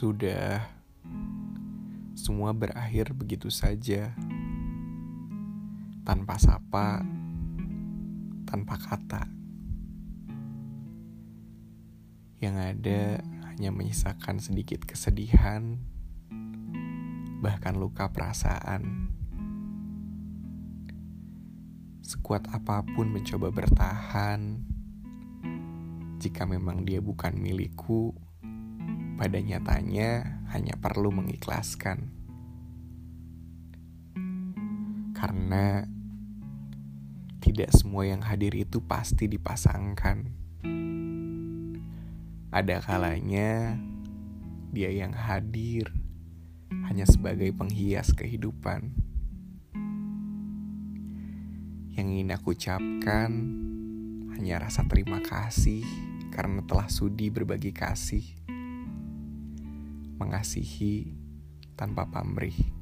Sudah, semua berakhir begitu saja, tanpa sapa, tanpa kata. Yang ada hanya menyisakan sedikit kesedihan, bahkan luka perasaan. Sekuat apa pun mencoba bertahan, jika memang dia bukan milikku pada nyatanya hanya perlu mengikhlaskan. Karena tidak semua yang hadir itu pasti dipasangkan. Ada kalanya dia yang hadir hanya sebagai penghias kehidupan. Yang ingin aku ucapkan hanya rasa terima kasih karena telah sudi berbagi kasih mengasihi tanpa pamrih.